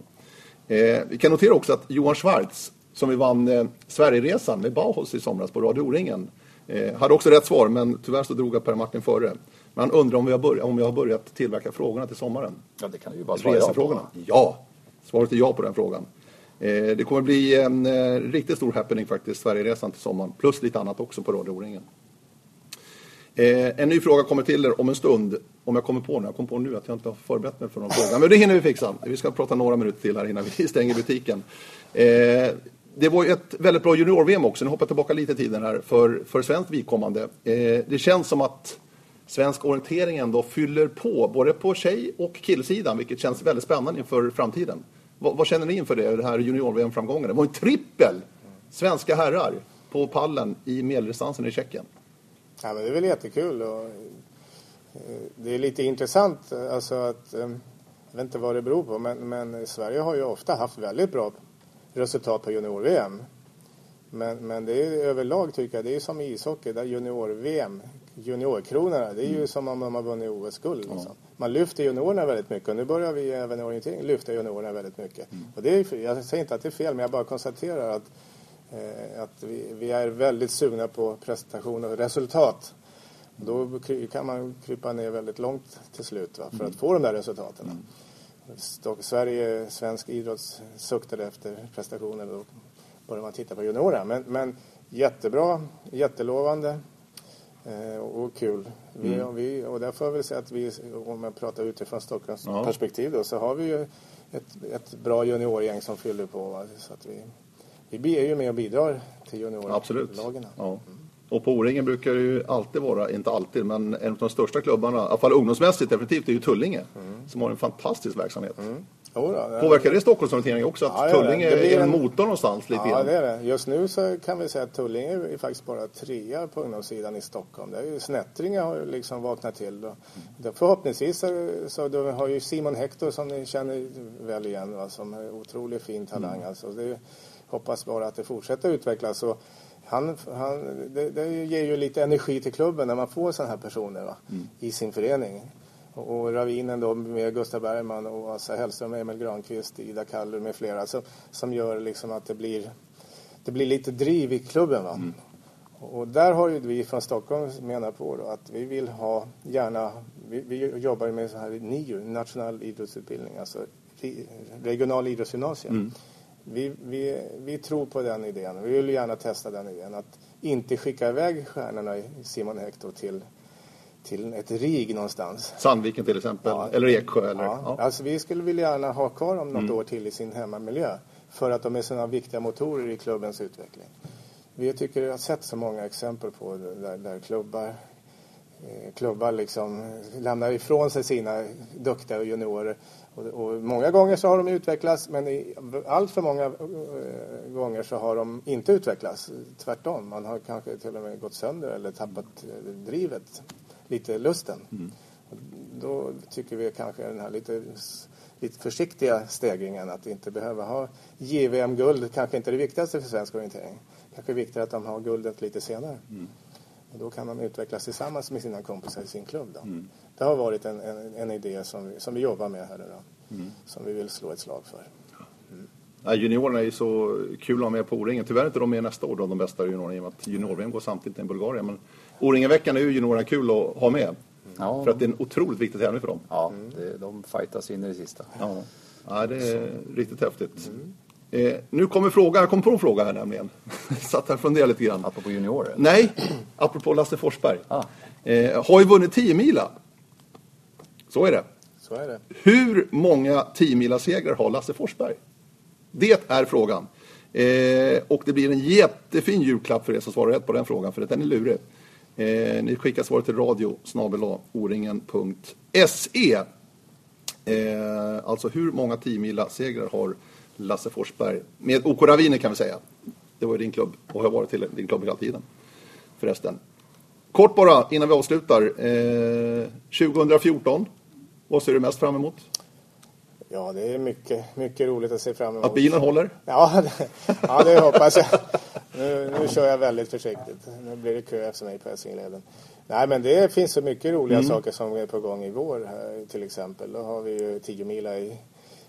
S1: Eh, vi kan notera också att Johan Schwartz, som vi vann eh, Sverigeresan med Bauhaus i somras på Radio O-ringen, eh, hade också rätt svar, men tyvärr så drog jag Per Martin före. Men han undrar om, vi har börjat, om jag har börjat tillverka frågorna till sommaren.
S3: Ja, det kan du ju bara svara ja på.
S1: Resefrågorna? Ja. Svaret är ja på den frågan. Eh, det kommer bli en eh, riktigt stor happening faktiskt, Sverigeresan till sommaren. Plus lite annat också på Radio O-ringen. Eh, en ny fråga kommer till er om en stund. Om jag kommer på nu. Jag kom på nu att jag inte har förberett mig för någon fråga. Men det hinner vi fixa. Vi ska prata några minuter till här innan vi stänger butiken. Eh, det var ju ett väldigt bra junior-VM också. Nu hoppar jag tillbaka lite i tiden här. För, för svenskt vidkommande. Eh, det känns som att svensk orientering ändå fyller på. Både på tjej och killsidan. Vilket känns väldigt spännande inför framtiden. Vad, vad känner ni inför det, det här junior-VM-framgången? Det var en trippel svenska herrar på pallen i medeldistansen i Tjeckien.
S2: Ja, men det är väl jättekul. Och, eh, det är lite intressant eh, alltså att, eh, jag vet inte vad det beror på, men, men Sverige har ju ofta haft väldigt bra resultat på junior-VM. Men, men det är överlag tycker jag, det är som i ishockey, där junior-VM, juniorkronorna, det är ju som om de har vunnit OS-guld. Liksom. Man lyfter juniorerna väldigt mycket och nu börjar vi även i orientering lyfta juniorerna väldigt mycket. Och det är, jag säger inte att det är fel, men jag bara konstaterar att Eh, att vi, vi är väldigt sugna på prestation och resultat. Då kan man krypa ner väldigt långt till slut va, för att få de där resultaten. Sverige, svensk idrott suktade efter prestationer och då börjar man titta på juniorerna. Men, men jättebra, jättelovande eh, och kul. Vi, och, vi, och där får jag väl säga att vi, om jag pratar utifrån Stockholms
S1: Ja.
S2: perspektiv då, så har vi ju ett, ett bra juniorgäng som fyller på. Så att vi, vi är ju med och bidrar till
S1: Absolut.
S2: juniorlagen.
S1: Ja. Och på O-ringen brukar det ju alltid vara, inte alltid, men en av de största klubbarna, i alla fall ungdomsmässigt definitivt, är ju Tullinge. Som har en fantastisk verksamhet.
S2: Jo då, det-
S1: Påverkar det Stockholmsorienteringen också? Att
S2: Ja, det det.
S1: Tullinge
S2: Det blir
S1: är en motor någonstans lite
S2: Ja,
S1: grann?
S2: det är det. Just nu så kan vi säga att Tullinge är faktiskt bara trea på ungdomssidan i Stockholm. Det är ju Snättringe har ju liksom vaknat till. Då. Då förhoppningsvis så då har ju Simon Hector som ni känner väl igen va, som är otroligt fin talang.
S1: Mm.
S2: Alltså, det är, hoppas bara att det fortsätter utvecklas. Och han, han, det, det ger ju lite energi till klubben när man får sådana här personer va,
S1: Mm.
S2: i sin förening. Och, och Ravinen då med Gustav Bergman och Assa Hellström, Emil Granqvist, Ida Kallur med flera som, som gör liksom att det blir, det blir lite driv i klubben. Va? Och där har ju vi från Stockholm menar på då att vi vill ha gärna, vi, vi jobbar med så här NIU, nationell idrottsutbildning, alltså re- regional idrottsgymnasium. Vi, vi, vi tror på den idén. Vi vill gärna testa den idén. Att inte skicka iväg stjärnorna i Simon Hector till, till ett RIG någonstans.
S1: Sandviken till exempel,
S2: Ja.
S1: eller Eksjö. Eller,
S2: Ja,
S1: ja.
S2: Alltså vi skulle vilja gärna ha kvar dem något år till i sin hemmamiljö. För att de är sådana viktiga motorer i klubbens utveckling. Vi tycker jag har sett så många exempel på där, där klubbar, eh, klubbar liksom lämnar ifrån sig sina duktiga juniorer. Och, och många gånger så har de utvecklats men i allt för många eh, gånger så har de inte utvecklats. Tvärtom, man har kanske till och med gått sönder eller tappat eh, drivet, lite lusten. Då tycker vi kanske den här lite, lite försiktiga stegringen att inte behöva ha JVM-guld kanske inte är det viktigaste för svensk orientering. Kanske viktigare att de har guldet lite senare. Och då kan de utvecklas tillsammans med sina kompisar i sin klubb. Då. Det har varit en, en, en idé som vi, som vi jobbar med här nu då. Som vi vill slå ett slag för.
S1: Ja, juniorerna är ju så kul att ha med på O-ringen. Tyvärr är inte de med nästa år, då, de bästa juniorerna, i och med att junior-VM går samtidigt i Bulgarien. Men O-ringen-veckan är ju juniorerna kul att ha med.
S3: Ja.
S1: För att det är en otroligt viktig tävling för dem.
S3: Ja, det, de fightas in i det sista.
S1: Ja, ja det är riktigt häftigt. Eh, nu kommer fråga, jag kom på en fråga här nämligen. Satt här och funderade lite grann.
S3: Apropå juniorer.
S1: Nej, apropå Lasse Forsberg.
S3: Ah.
S1: Eh, har ju vunnit 10 mila. Så är det.
S2: Så är det.
S1: Hur många 10 segrar har Lasse Forsberg? Det är frågan. Eh, och det blir en jättefin julklapp för er som svarar rätt på den frågan, för den är lurig. Eh, ni skickar svaret till radio oringen.se. Eh, alltså hur många 10 segrar har Lasse Forsberg? Med OK Raviner kan vi säga. Det var ju din klubb och har varit till din klubb hela tiden. Förresten. Kort bara innan vi avslutar. Eh, 2014. Vad ser du mest fram emot?
S2: Ja, det är mycket, mycket roligt att se fram emot.
S1: Att bilen håller?
S2: Ja, det, ja, det hoppas jag. Nu, nu kör jag väldigt försiktigt. Nu blir det kö efter mig på Essingeleden. Nej, men det finns så mycket roliga
S1: Mm.
S2: saker som är på gång i vår här, till exempel. Då har vi ju 10 mila i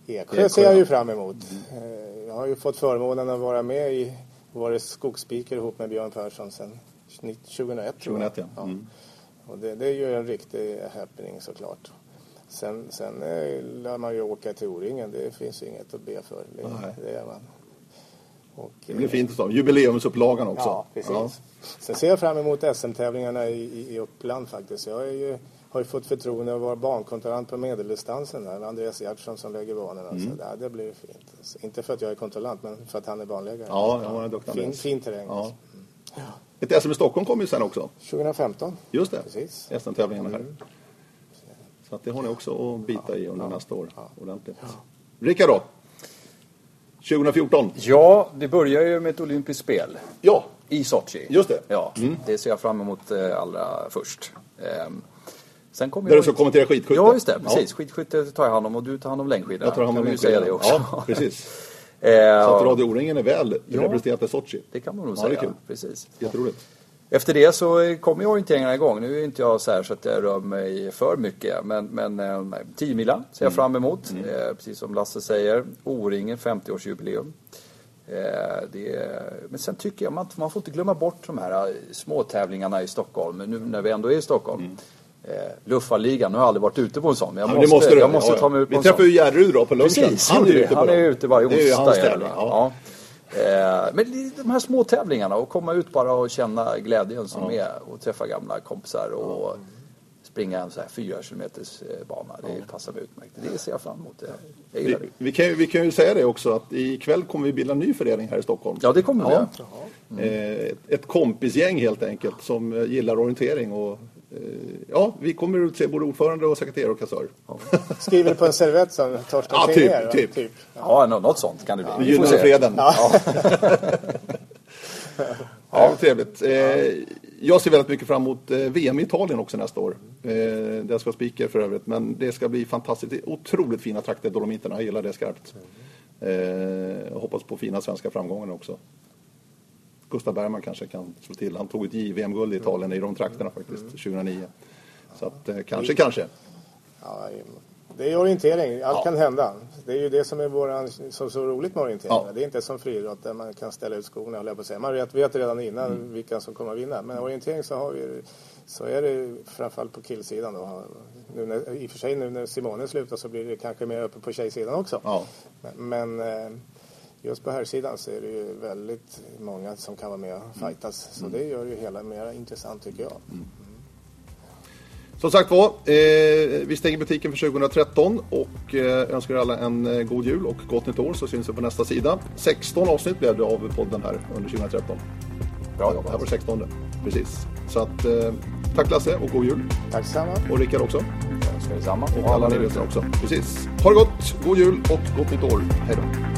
S2: Eksjö ser jag ju fram emot. Eh, Jag har ju fått förmånen att vara med i vår skogsspeaker ihop med Björn Persson sedan 2001. tror jag.
S1: 2001, ja. Mm.
S2: Och det, det är ju en riktig happening såklart. Sen, sen eh, lär man ju åka till O-ringen. Det finns ju inget att be för. Det,
S1: Nej.
S2: det är man. Och,
S1: Det blir fint så. Jubileumsupplagan också.
S2: Ja, precis. Sen ser jag fram emot SM-tävlingarna i, i, i Uppland faktiskt. Jag är ju, har ju fått förtroende att vara bankontrollant på medeldistansen där med Andreas Gjertsson som lägger banorna.
S1: Mm.
S2: Så där, det blir fint. Så Inte för att jag är kontrollant men för att han är banläggare.
S1: Ja, han en duktig
S2: fin, fin terräng.
S1: Ja. Ett SM i Stockholm kommer ju sen också.
S2: 2015.
S1: Just det.
S2: Precis. Mm.
S1: SM-tävlingarna här. Så att det har ni också att bita i under nästa år. Ordentligt. Rickard då? 2014?
S3: Ja, det börjar ju med ett olympiskt spel
S1: Ja,
S3: i Sochi.
S1: Just det.
S3: Ja, det ser jag fram emot eh, allra först. Ehm, sen kommer
S1: där du ska kommentera skidskytte.
S3: Ja, just det. Precis. Skidskytte tar jag hand om och du tar hand om längdskidorna.
S1: Jag tar hand om längdskidorna.
S3: säga det också.
S1: Ja, precis.
S3: Eh,
S1: Så att Radio O-ringen är väl
S3: Ja.
S1: representerat i Sochi.
S3: Det kan man nog
S1: Ja, det är
S3: säga.
S1: kul.
S3: Precis.
S1: Jätteroligt.
S3: Efter det så kommer ju orienteringarna igång. Nu är inte jag så här så att jag rör mig för mycket. Men, men eh, 10 mila ser jag fram emot. Eh, precis som Lasse säger. O-ringen 50-årsjubileum. Eh, det, men sen tycker jag man, man får inte glömma bort de här eh, små tävlingarna i Stockholm. Men nu när vi ändå är i Stockholm. Eh, Luffarligan, nu har jag aldrig varit ute på en sån. Men jag
S1: Ja,
S3: måste,
S1: måste
S3: jag måste
S1: Ja, ja.
S3: ta mig ut på
S1: Vi
S3: en sån.
S1: ju Jerry då på lunchen.
S3: Precis,
S1: han är ute på
S3: han är ute varje
S1: Det är ju
S3: onsdag.
S1: hans tävling. Ja.
S3: Ja. Eh, Men de här små tävlingarna och komma ut bara och känna glädjen som är och träffa gamla kompisar och springa en så här fyra kilometers eh, bana. Det passar mig utmärkt. Det ser jag fram emot. Jag-
S1: Vi, vi, kan, vi kan ju säga det också att ikväll kommer vi bilda en ny förening här i Stockholm.
S3: Ja, det kommer vi.
S1: Eh, ett, ett kompisgäng helt enkelt som gillar orientering och ja, vi kommer ut se både ordförande och sekreterare och kassör.
S2: Skriver på en servett som Torsten
S1: Ja, typ,
S2: Tegnér, va?
S1: typ.
S3: Ja, nå- något sånt kan det bli. Se.
S1: freden. Ja. ja, trevligt. Eh, jag ser väldigt mycket fram emot eh, VM i Italien också nästa år. Eh, där jag ska speaker för övrigt. Men det ska bli fantastiskt. Otroligt fina trakter, Dolomiterna. Jag gillar det skarpt. Eh, jag hoppas på fina svenska framgångar också. Gustav Bergman kanske kan slå till. Han tog ett JVM-guld i Italien i de trakterna faktiskt, 2009. Så att eh, kanske, kanske.
S2: Ja, det är orientering, allt
S1: Ja.
S2: kan hända. Det är ju det som är våran, så, så roligt med orientering.
S1: Ja.
S2: Det är inte som friidrott där man kan ställa ut skorna, höll jag på att säga. Man vet, vet redan innan
S1: Mm.
S2: vilka som kommer att vinna. Men orientering så har vi så är det framförallt på killsidan då. Nu när, I och för sig nu när Simone slutar så blir det kanske mer uppe på tjejsidan också.
S1: Ja.
S2: Men, men eh, just på här sidan så är det ju väldigt många som kan vara med och fightas. Så
S1: Mm.
S2: det gör ju hela mer intressant tycker jag.
S1: Som sagt var, eh, vi stänger butiken för 2013 och eh, önskar alla en eh, god jul och gott nytt år så syns vi på nästa sida. 16 avsnitt blev det av podden här under 2013.
S3: Bra
S1: Det här var
S3: jobbat.
S1: 16. Precis. Så att, eh, tack Lasse och god jul.
S2: Tack samma.
S1: Och Rickard också.
S3: Jag önskar detsamma.
S1: Och alla ni lyssnare också. Precis. Ha det gott, god jul och gott nytt år. Hej då.